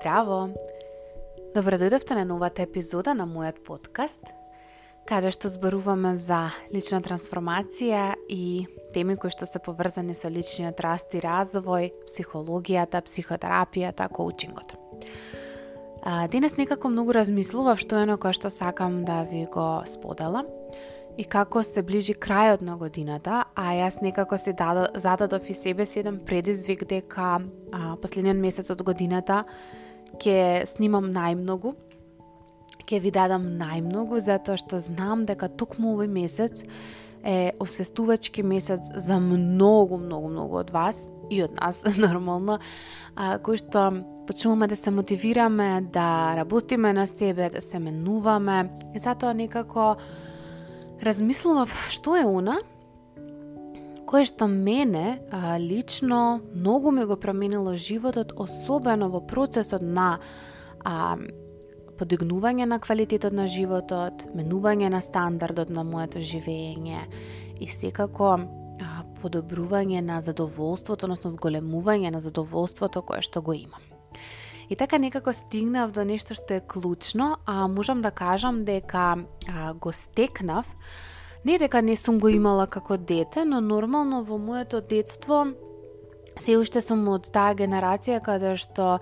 Здраво! Добро дојдовте на новата епизода на мојот подкаст, каде што зборуваме за лична трансформација и теми кои што се поврзани со личниот раст и развој, психологијата, психотерапијата, коучингот. денес некако многу размислував што е на кое што сакам да ви го споделам и како се ближи крајот на годината, а јас некако се зададов и себе си еден предизвик дека а, последниот месец од годината ќе снимам најмногу, ќе ви дадам најмногу затоа што знам дека токму овој месец е освестувачки месец за многу, многу, многу од вас и од нас, нормално, а, кои што почнуваме да се мотивираме, да работиме на себе, да се менуваме. И затоа некако размислував што е она кое што мене а, лично многу ми го променило животот, особено во процесот на а, подигнување на квалитетот на животот, менување на стандардот на моето живење и секако а, подобрување на задоволството, односно зголемување на задоволството кое што го имам. И така некако стигнав до нешто што е клучно, а можам да кажам дека а, го стекнав, не дека не сум го имала како дете, но нормално во моето детство се уште сум од таа генерација каде што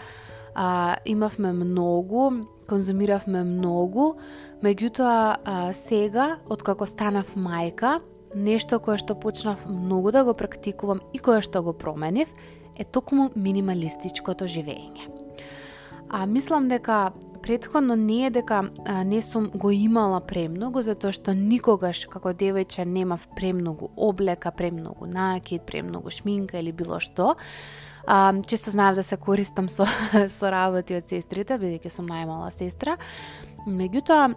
а, имавме многу, конзумиравме многу, меѓутоа а, сега, откако станав мајка, нешто кое што почнав многу да го практикувам и кое што го променив, е токму минималистичкото живење. А мислам дека предходно не е дека а, не сум го имала премногу, затоа што никогаш како девојче немав премногу облека, премногу накид, премногу шминка или било што. А, често знаев да се користам со, со работи од сестрите, бидејќи сум најмала сестра. Меѓутоа,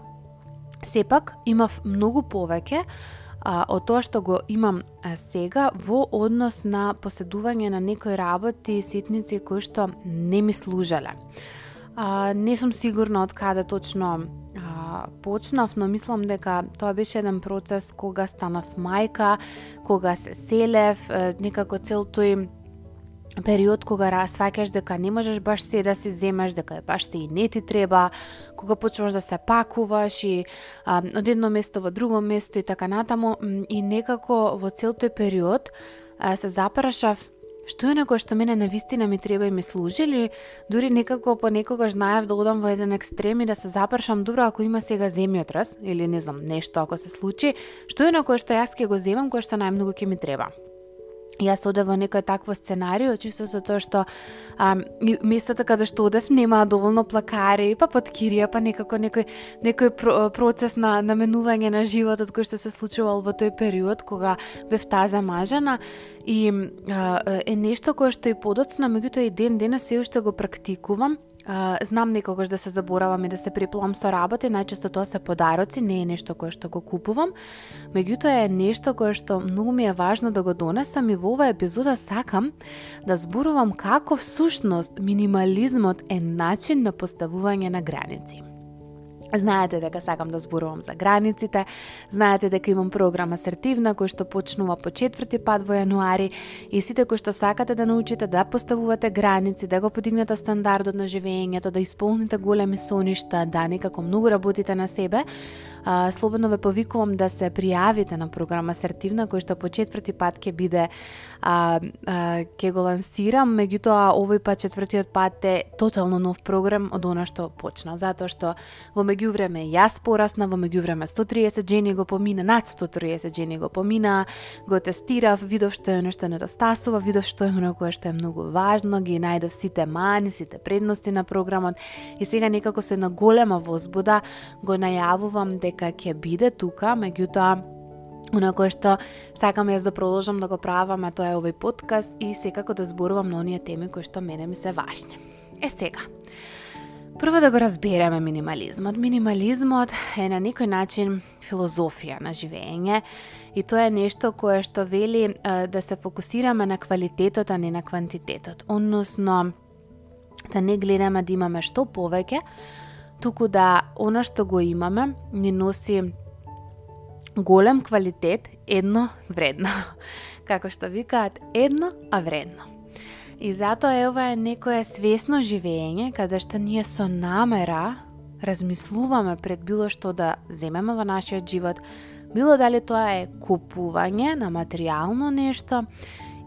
сепак имав многу повеќе а, од тоа што го имам а, сега во однос на поседување на некои работи и ситници кои што не ми служеле. А, не сум сигурна од каде точно а, почнав, но мислам дека тоа беше еден процес кога станав мајка, кога се селев, некако цел тој период кога сваќаш дека не можеш баш се да се земеш, дека баш се и не ти треба, кога почнуваш да се пакуваш и а, од едно место во друго место и така натаму. И некако во цел тој период а, се запрашав што е некоја што мене на вистина ми треба и ми служи или дури некако понекогаш знаев да одам во еден екстрем и да се запрашам добро ако има сега земјотрес или не знам нешто ако се случи, што е некој што јас ќе го земам кое што најмногу ќе ми треба? Јас одев во некој такво сценарио, чисто за тоа што а, местата каде што одев нема доволно плакари, па подкирија, па некако некој, некој процес на наменување на животот кој што се случувал во тој период кога бев таа замажана и а, е нешто кое што и подоцна, меѓутоа и ден денес се уште го практикувам знам некогаш да се заборавам и да се приплам со работи, најчесто тоа се подароци, не е нешто кое што го купувам, меѓутоа е нешто кое што многу ми е важно да го донесам и во оваа епизода сакам да зборувам како всушност минимализмот е начин на поставување на граници. Знаете дека сакам да зборувам за границите, знаете дека имам програма асертивна кој што почнува по четврти пат во јануари и сите кои што сакате да научите да поставувате граници, да го подигнете стандардот на живеењето, да исполните големи соништа, да некако многу работите на себе, а, слободно ве повикувам да се пријавите на програма Асертивна, кој што по четврти пат ќе биде а, а, ќе го лансирам, меѓутоа овој пат четвртиот пат е тотално нов програм од она што почна, затоа што во меѓувреме јас порасна, во меѓувреме 130 жени го помина, над 130 жени го помина, го тестирав, видов што е нешто недостасува, видов што е оно кое што е многу важно, ги најдов сите мани, сите предности на програмот. И сега некако се на голема возбуда го најавувам дека дека ќе биде тука, меѓутоа Оно кое што сакам јас да продолжам да го правам, а тоа е овој подкаст и секако да зборувам на оние теми кои што мене ми се важни. Е сега, Прво да го разбереме минимализмот. Минимализмот е на некој начин филозофија на живење и тоа е нешто кое што вели е, да се фокусираме на квалитетот, а не на квантитетот. Односно, да не гледаме да имаме што повеќе, туку да она што го имаме ни носи голем квалитет, едно вредно. Како што викаат, едно, а вредно. И затоа е ова е некое свесно живење, каде што ние со намера размислуваме пред било што да земеме во нашиот живот, било дали тоа е купување на материјално нешто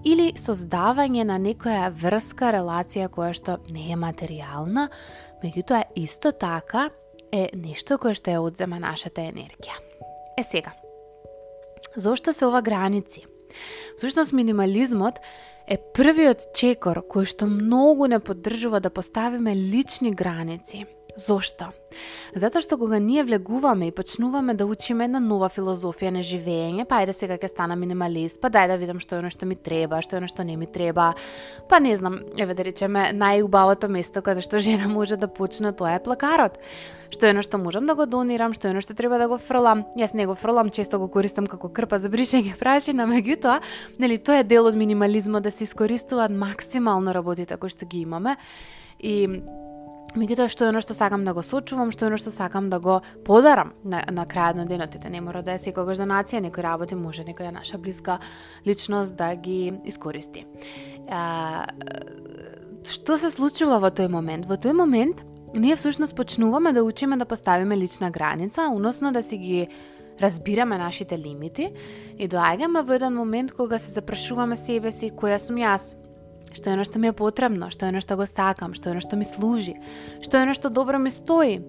или создавање на некоја врска, релација која што не е материјална, меѓутоа исто така е нешто кое што ја одзема нашата енергија. Е сега, зошто се ова граници? Всушност минимализмот е првиот чекор кој што многу не поддржува да поставиме лични граници – Зошто? Затоа што кога ние влегуваме и почнуваме да учиме една нова филозофија на живење, па ајде сега ќе стана минималист, па дај да видам што е оно што ми треба, што е оно што не ми треба, па не знам, еве да речеме, најубавото место каде што жена може да почне тоа е плакарот. Што е оно што можам да го донирам, што е оно што треба да го фрлам. Јас не го фрлам, често го користам како крпа за бришење прашина, меѓутоа, нели тоа е дел од минимализмот да се искористуваат максимално работите кои што ги имаме. И Меѓутоа, што е оно што сакам да го сочувам, што е оно што сакам да го подарам на, на крајот на денот, ете не мора да е секогаш донација, некој работи може некоја наша блиска личност да ги искористи. А, што се случува во тој момент? Во тој момент ние всушност почнуваме да учиме да поставиме лична граница, уносно да си ги разбираме нашите лимити и доаѓаме во еден момент кога се запрашуваме себе си која сум јас, што е оно што ми е потребно, што е оно што го сакам, што е оно што ми служи, што е оно што добро ми стои,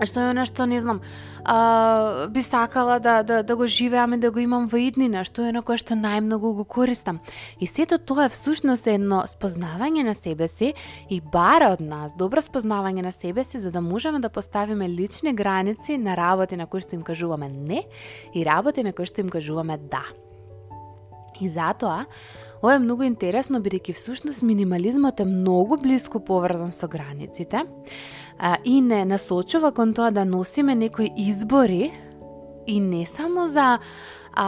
што е оно што не знам, а, би сакала да, да, да го живеам и да го имам во иднина, што е оно кое што најмногу го користам. И сето тоа е всушност едно спознавање на себе си и бара од нас добро спознавање на себе си за да можеме да поставиме лични граници на работи на кои што им кажуваме не и работи на кои што им кажуваме да. И затоа, Ова е многу интересно, бидејќи всушност минимализмот е многу близко поврзан со границите а, и не насочува кон тоа да носиме некои избори и не само за а,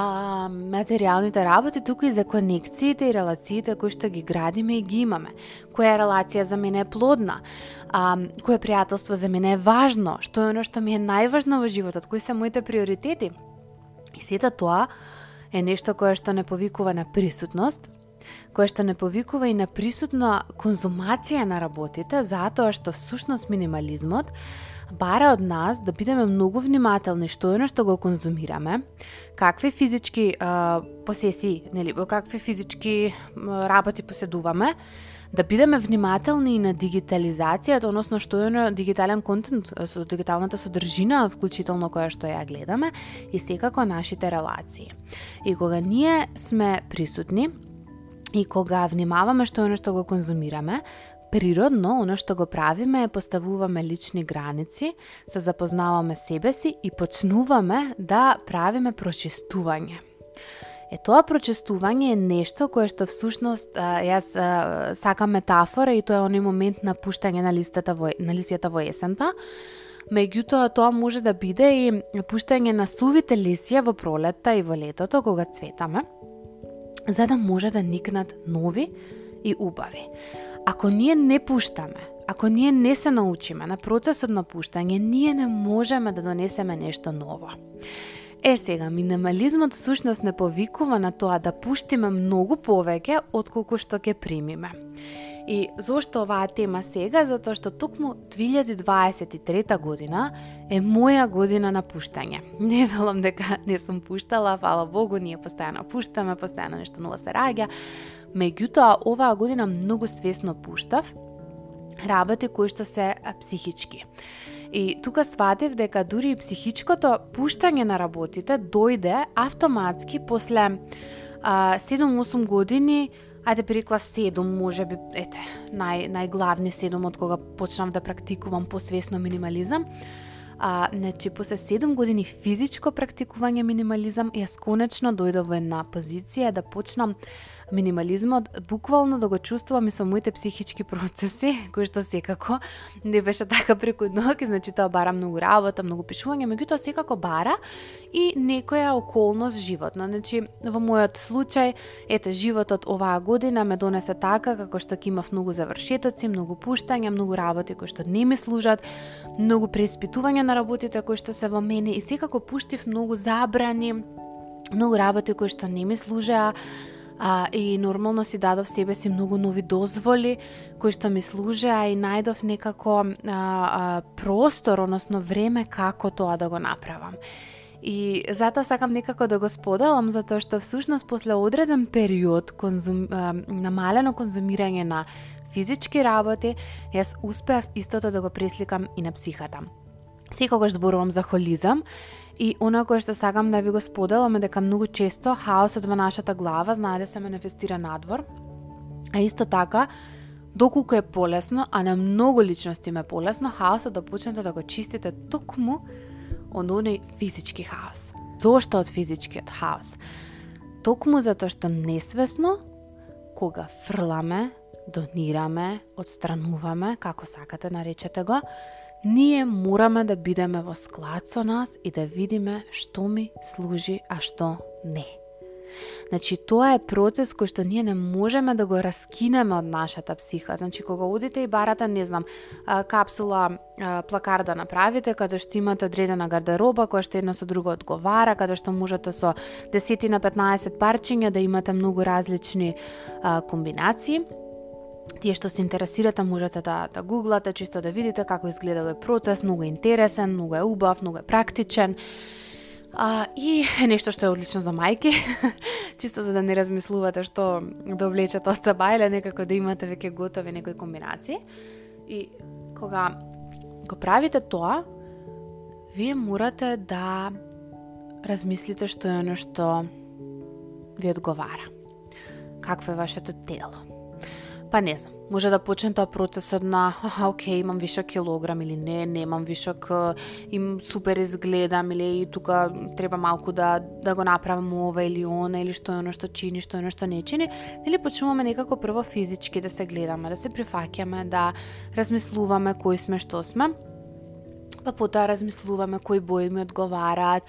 материјалните работи, туку и за конекциите и релациите кои што ги градиме и ги имаме. Која релација за мене е плодна, а, кое пријателство за мене е важно, што е оно што ми е најважно во животот, кои се моите приоритети. И сето тоа е нешто кое што не повикува на присутност, која што не повикува и на присутна конзумација на работите, затоа што всушност минимализмот бара од нас да бидеме многу внимателни што е што го конзумираме, какви физички а, посеси, нели, какви физички а, работи поседуваме, да бидеме внимателни и на дигитализацијата, односно што е на дигитален контент, со дигиталната содржина, вклучително која што ја гледаме, и секако нашите релации. И кога ние сме присутни, И кога внимаваме што е што го конзумираме, природно, оно што го правиме е поставуваме лични граници, се запознаваме себе си и почнуваме да правиме прочистување. Е тоа прочестување е нешто кое што всушност јас сакам метафора и тоа е оној момент на пуштање на листата во на лисјата во есента. Меѓутоа тоа може да биде и пуштање на сувите лисија во пролетта и во летото кога цветаме за да може да никнат нови и убави. Ако ние не пуштаме, ако ние не се научиме на процесот на пуштање, ние не можеме да донесеме нешто ново. Е сега, минимализмот всушност не повикува на тоа да пуштиме многу повеќе отколку што ќе примиме. И зошто оваа тема сега? Затоа што токму 2023 година е моја година на пуштање. Не велам дека не сум пуштала, фала Богу, ние постојано пуштаме, постојано нешто ново се раѓа. Меѓутоа, оваа година многу свесно пуштав работи кои што се психички. И тука сватев дека дури и психичкото пуштање на работите дојде автоматски после 7-8 години ајде би рекла 7, може би, ете, нај, најглавни 7 од кога почнам да практикувам посвесно минимализам. А, значи, после 7 години физичко практикување минимализам, јас конечно дојдов во една позиција да почнам минимализмот буквално да го чувствувам и со моите психички процеси, кои што секако не беше така преку ноќ, значи тоа бара многу работа, многу пишување, меѓутоа секако бара и некоја околност животна. Значи, во мојот случај, ете, животот оваа година ме донесе така како што ќе имав многу завршетоци, многу пуштања, многу работи кои што не ми служат, многу преиспитување на работите кои што се во мене и секако пуштив многу забрани, многу работи кои што не ми служеа, а, и нормално си дадов себе си многу нови дозволи кои што ми служеа и најдов некако а, а, простор, односно време како тоа да го направам. И затоа сакам некако да го споделам, затоа што всушност после одреден период конзум, а, намалено конзумирање на физички работи, јас успеав истото да го пресликам и на психата. Секогаш зборувам за холизам И она кое што сакам да ви го споделам е дека многу често хаосот во нашата глава знае да се манифестира надвор. А исто така, доколку е полесно, а на многу личности ме полесно, хаосот да почнете да го чистите токму од оној физички хаос. Зошто од физичкиот хаос? Токму затоа што несвесно, кога фрламе, донираме, отстрануваме, како сакате наречете го, ние мораме да бидеме во склад со нас и да видиме што ми служи, а што не. Значи, тоа е процес кој што ние не можеме да го раскинеме од нашата психа. Значи, кога одите и барате, не знам, капсула плакар да направите, каде што имате одредена гардероба, која што едно со друго одговара, каде што можете со 10 на 15 парчиња да имате многу различни комбинации, Тие што се интересирате можете да, да гуглате, чисто да видите како изгледа овој процес, многу е интересен, многу е убав, многу е практичен. А, и нешто што е одлично за мајки, чисто за да не размислувате што да облечете од саба некако да имате веќе готови некои комбинации. И кога го правите тоа, вие морате да размислите што е оно што ви одговара. Какво е вашето тело? Па не знам, може да почне тоа процесот на, аха, окей, имам вишок килограм или не, немам вишок, им супер изгледам или и тука треба малку да да го направам ова или она или што е оно што чини, што е оно што не чини, или почнуваме некако прво физички да се гледаме, да се прифаќаме, да размислуваме кои сме, што сме, па потоа размислуваме кои бои ми одговараат,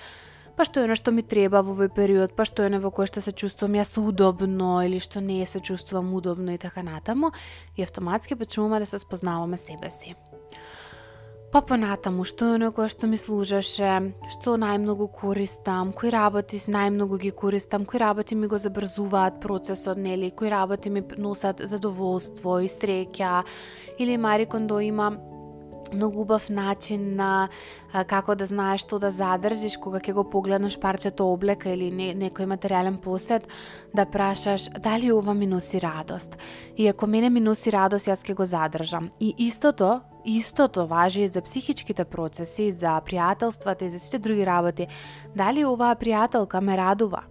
па што е нешто ми треба во овој период, па што е во кој што се чувствувам јас удобно или што не се чувствувам удобно и така натаму, и автоматски почнуваме да се спознаваме себе си. Па понатаму, што е оно кое што ми служеше, што најмногу користам, кои работи најмногу ги користам, кои работи ми го забрзуваат процесот, нели, кои работи ми носат задоволство и среќа, или Мари Кондо има многу убав начин на а, како да знаеш што да задржиш кога ќе го погледнеш парчето облека или не, некој материјален посет, да прашаш дали ова ми носи радост. И ако мене ми носи радост, јас ќе го задржам. И истото, истото важи и за психичките процеси, за пријателствата и за сите други работи. Дали оваа пријателка ме радува?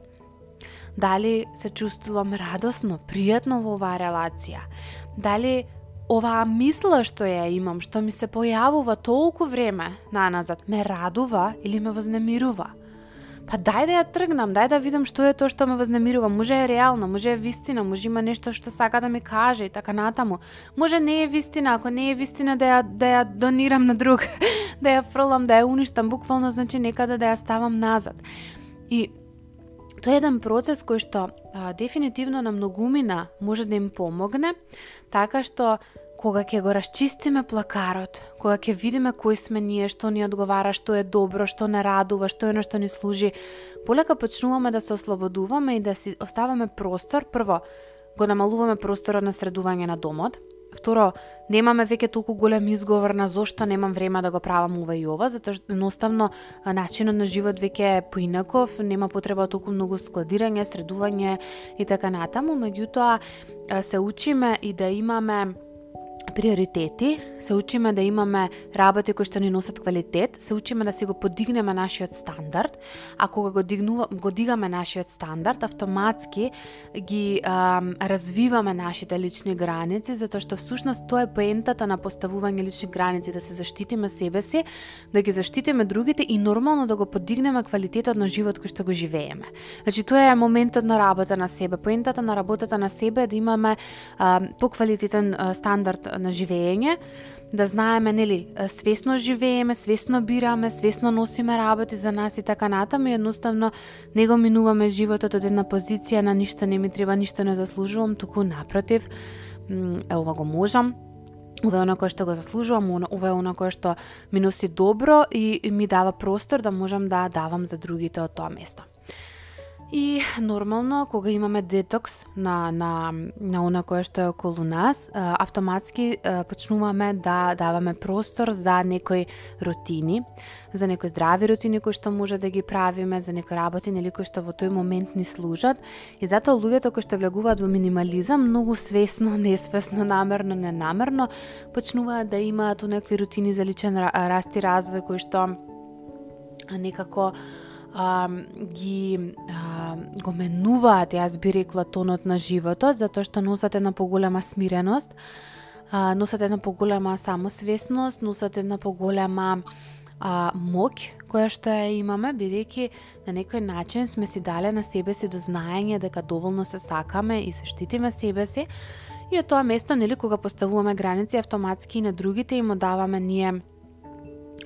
Дали се чувствувам радосно, пријатно во оваа релација? Дали оваа мисла што ја имам, што ми се појавува толку време наназад, ме радува или ме вознемирува? Па дај да ја тргнам, дај да видам што е тоа што ме вознемирува. Може е реално, може е вистина, може има нешто што сака да ми каже и така натаму. Може не е вистина, ако не е вистина да ја, да ја донирам на друг, да ја фрлам, да ја уништам, буквално значи некаде да ја ставам назад. И тоа е еден процес кој што а, дефинитивно на многумина може да им помогне, така што кога ќе го расчистиме плакарот, кога ќе видиме кои сме ние, што ни одговара, што е добро, што не радува, што е на што ни служи, полека почнуваме да се ослободуваме и да си оставаме простор. Прво, го намалуваме просторот на средување на домот, Второ, немаме веќе толку голем изговор на зошто немам време да го правам ова и ова, затоа што едноставно начинот на живот веќе е поинаков, нема потреба толку многу складирање, средување и така натаму, меѓутоа се учиме и да имаме приоритети, се учиме да имаме работи кои што ни носат квалитет, се учиме да си го подигнеме нашиот стандард, а кога го, дигнува, го дигаме нашиот стандард, автоматски ги а, развиваме нашите лични граници, затоа што всушност тоа е поентата на поставување лични граници, да се заштитиме себе си, да ги заштитиме другите и нормално да го подигнеме квалитетот на живот кој што го живееме. Значи тоа е моментот на работа на себе. Поентата на работата на себе е да имаме а, поквалитетен стандард на живење, да знаеме, нели, свесно живееме, свесно бираме, свесно носиме работи за нас и така натаму, едноставно не го минуваме животот од една позиција на ништо не ми треба, ништо не заслужувам, туку напротив, е ова го можам, ова е она кое што го заслужувам, ова е она кое што ми носи добро и ми дава простор да можам да давам за другите од тоа место. И нормално кога имаме детокс на на на она кое што е околу нас, автоматски почнуваме да даваме простор за некои рутини, за некои здрави рутини кои што може да ги правиме, за некои работи нели кои што во тој момент ни служат. И затоа луѓето кои што влегуваат во минимализам многу свесно, несвесно, намерно, ненамерно почнуваат да имаат некои рутини за личен раст и развој кои што некако а, ги а, го менуваат, јас би рекла, тонот на животот, затоа што носат една поголема смиреност, а, носат една поголема самосвесност, носат една поголема а, моќ која што ја имаме, бидејќи на некој начин сме си дале на себе си до знаење дека доволно се сакаме и се штитиме себе си. И од тоа место, нели, кога поставуваме граници, автоматски и на другите им даваме ние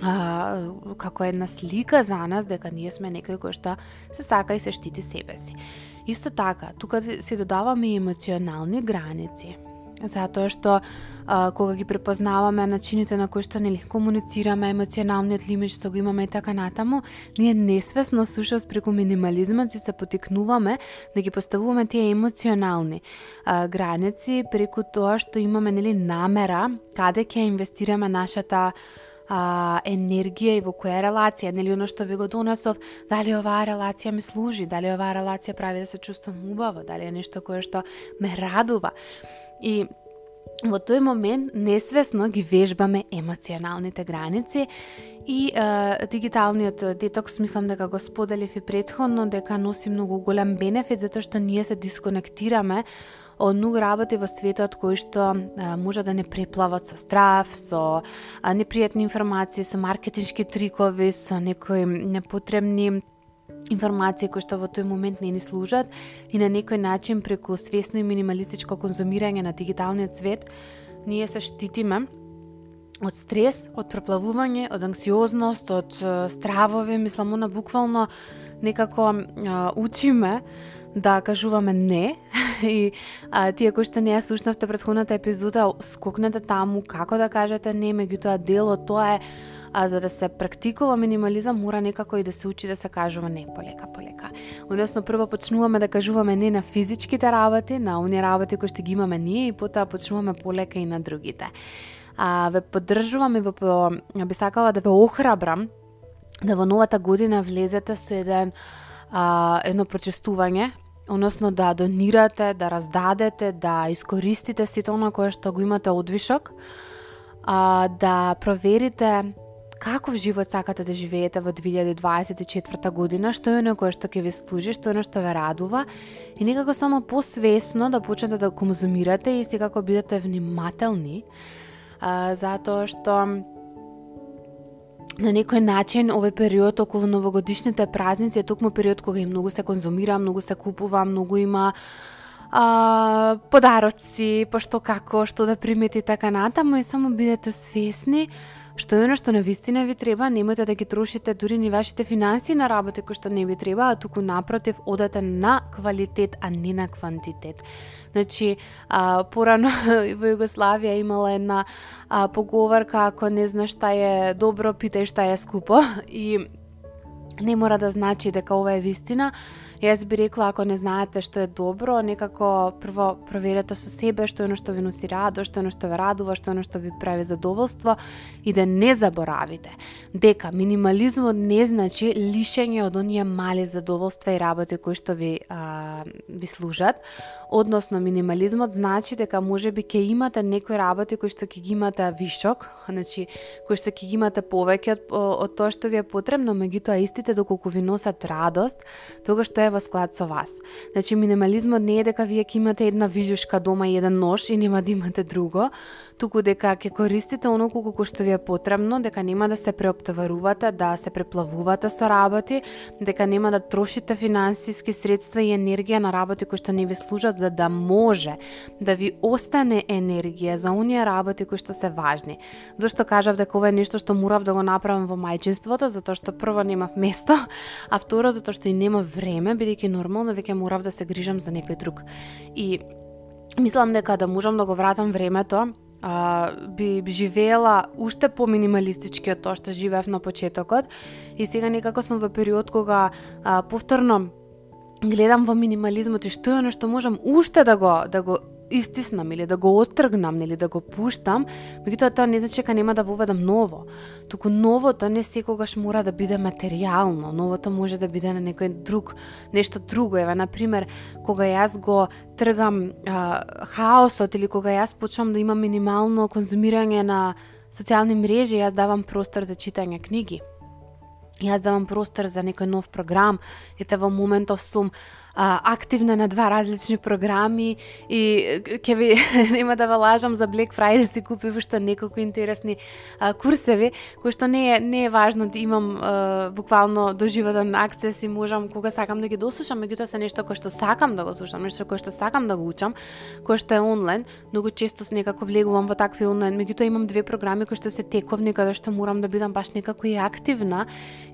а, како една слика за нас дека ние сме некој кој што се сака и се штити себе си. Исто така, тука се додаваме и емоционални граници. Затоа што а, кога ги препознаваме начините на кои што нели комуницираме емоционалниот лимит што го имаме и така натаму, ние несвесно сушос преку минимализмот се потикнуваме да ги поставуваме тие емоционални а, граници преку тоа што имаме нели намера каде ќе инвестираме нашата а, енергија и во која релација, нели оно што ви го донесов, дали оваа релација ми служи, дали оваа релација прави да се чувствам убаво, дали е нешто кое што ме радува. И во тој момент несвесно ги вежбаме емоционалните граници и е, дигиталниот детокс мислам дека го споделив и предходно дека носи многу голем бенефит затоа што ние се дисконектираме многу работи во светот кои што може да не преплават со страф, со непријатни информации, со маркетиншки трикови, со некои непотребни информации кои што во тој момент не ни служат и на некој начин преку свесно и минималистичко конзумирање на дигиталниот свет ние се штитиме од стрес, од преплавување, од анксиозност, од стравови, мислам, она буквално некако а, учиме да кажуваме не. и а, тие кои што не ја слушнавте претходната епизода, скокнете таму како да кажете не, меѓутоа дело тоа е а за да се практикува минимализам мора некако и да се учи да се кажува не полека полека. Односно прво почнуваме да кажуваме не на физичките работи, на оние работи кои што ги имаме ние и потоа почнуваме полека и на другите. А ве поддржувам и во би сакала да ве охрабрам да во новата година влезете со еден а, едно прочестување односно да донирате, да раздадете, да искористите сите оно кое што го имате одвишок, а, да проверите каков живот сакате да живеете во 2024 година, што е оно кое што ќе ви служи, што е оно што ве радува и некако само посвесно да почнете да конзумирате и секако бидете внимателни, а, затоа што на некој начин овој период околу новогодишните празници е токму период кога и многу се конзумира, многу се купува, многу има а, подароци, пошто како, што да примете и така натаму и само бидете свесни што е она што на вистина ви треба, немојте да ги трошите дури ни вашите финансии на работи кои што не ви треба, а туку напротив одете на квалитет, а не на квантитет. Значи, а, порано во Југославија имала една а, поговорка, ако не знаеш шта е добро, питај шта е скупо. И не мора да значи дека ова е вистина, Јас би рекла, ако не знаете што е добро, некако прво проверете со себе што е оно што ви носи радост, што е оно што ве радува, што е оно што ви прави задоволство и да не заборавите дека минимализмот не значи лишење од оние мали задоволства и работи кои што ви а, ви служат. Односно минимализмот значи дека можеби ќе имате некои работи кои што ќе ги имате вишок, значи кои што ќе ги имате повеќе од, од тоа што ви е потребно, меѓутоа истите доколку ви носат радост, тогаш тоа е во склад со вас. Значи минимализмот не е дека вие ќе имате една вижушка дома и еден нож и нема да имате друго, туку дека ќе користите оно колку што ви е потребно, дека нема да се преоптоварувате, да се преплавувате со работи, дека нема да трошите финансиски средства и енергија на работи кои што не ви служат за да може да ви остане енергија за оние работи кои што се важни. Зошто кажав дека ова е нешто што морав да го направам во мајчинството, затоа што прво немав место, а второ затоа што и нема време, бидејќи нормално веќе морав да се грижам за некој друг. И мислам дека да можам да го вратам времето, а, би, живела живеела уште по минималистички од тоа што живеев на почетокот и сега некако сум во период кога а, повторно гледам во минимализмот и што е оно што можам уште да го да го истиснам или да го оттргнам или да го пуштам, меѓутоа тоа не значи дека нема да воведам ново. Туку новото не секогаш мора да биде материјално, новото може да биде на некој друг, нешто друго. Ева, на пример, кога јас го тргам а, хаосот или кога јас почнам да имам минимално конзумирање на социјални мрежи, јас давам простор за читање книги. Јас давам простор за некој нов програм, ете во моментов сум а, активна на два различни програми и ќе ви нема да ве лажам за Black Friday си купив уште неколку интересни а, курсеви кои што не е не е важно да имам а, буквално доживотен аксес и можам кога сакам да ги дослушам, меѓутоа се нешто кое што сакам да го слушам, нешто кое што сакам да го учам, кое што е онлайн, многу често се некако влегувам во такви онлайн, меѓутоа имам две програми кои што се тековни каде што морам да бидам баш некако и активна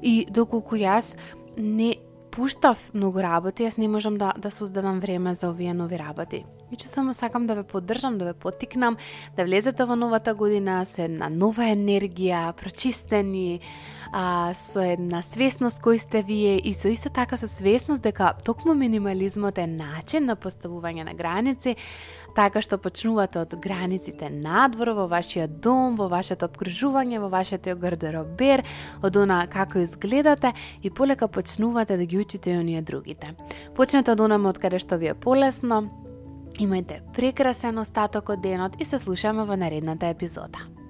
и доколку јас не пуштав многу работи, јас не можам да, да создадам време за овие нови работи. И че само сакам да ве поддржам, да ве потикнам, да влезете во новата година со една нова енергија, прочистени, а, со една свесност кој сте вие и со исто така со свесност дека токму минимализмот е начин на поставување на граници, така што почнувате од границите надвор во вашиот дом, во вашето обкружување, во вашето гардеробер, од она како изгледате и полека почнувате да ги учите и оние другите. Почнете од онаме од каде што ви е полесно, Имајте прекрасен остаток од денот и се слушаме во наредната епизода.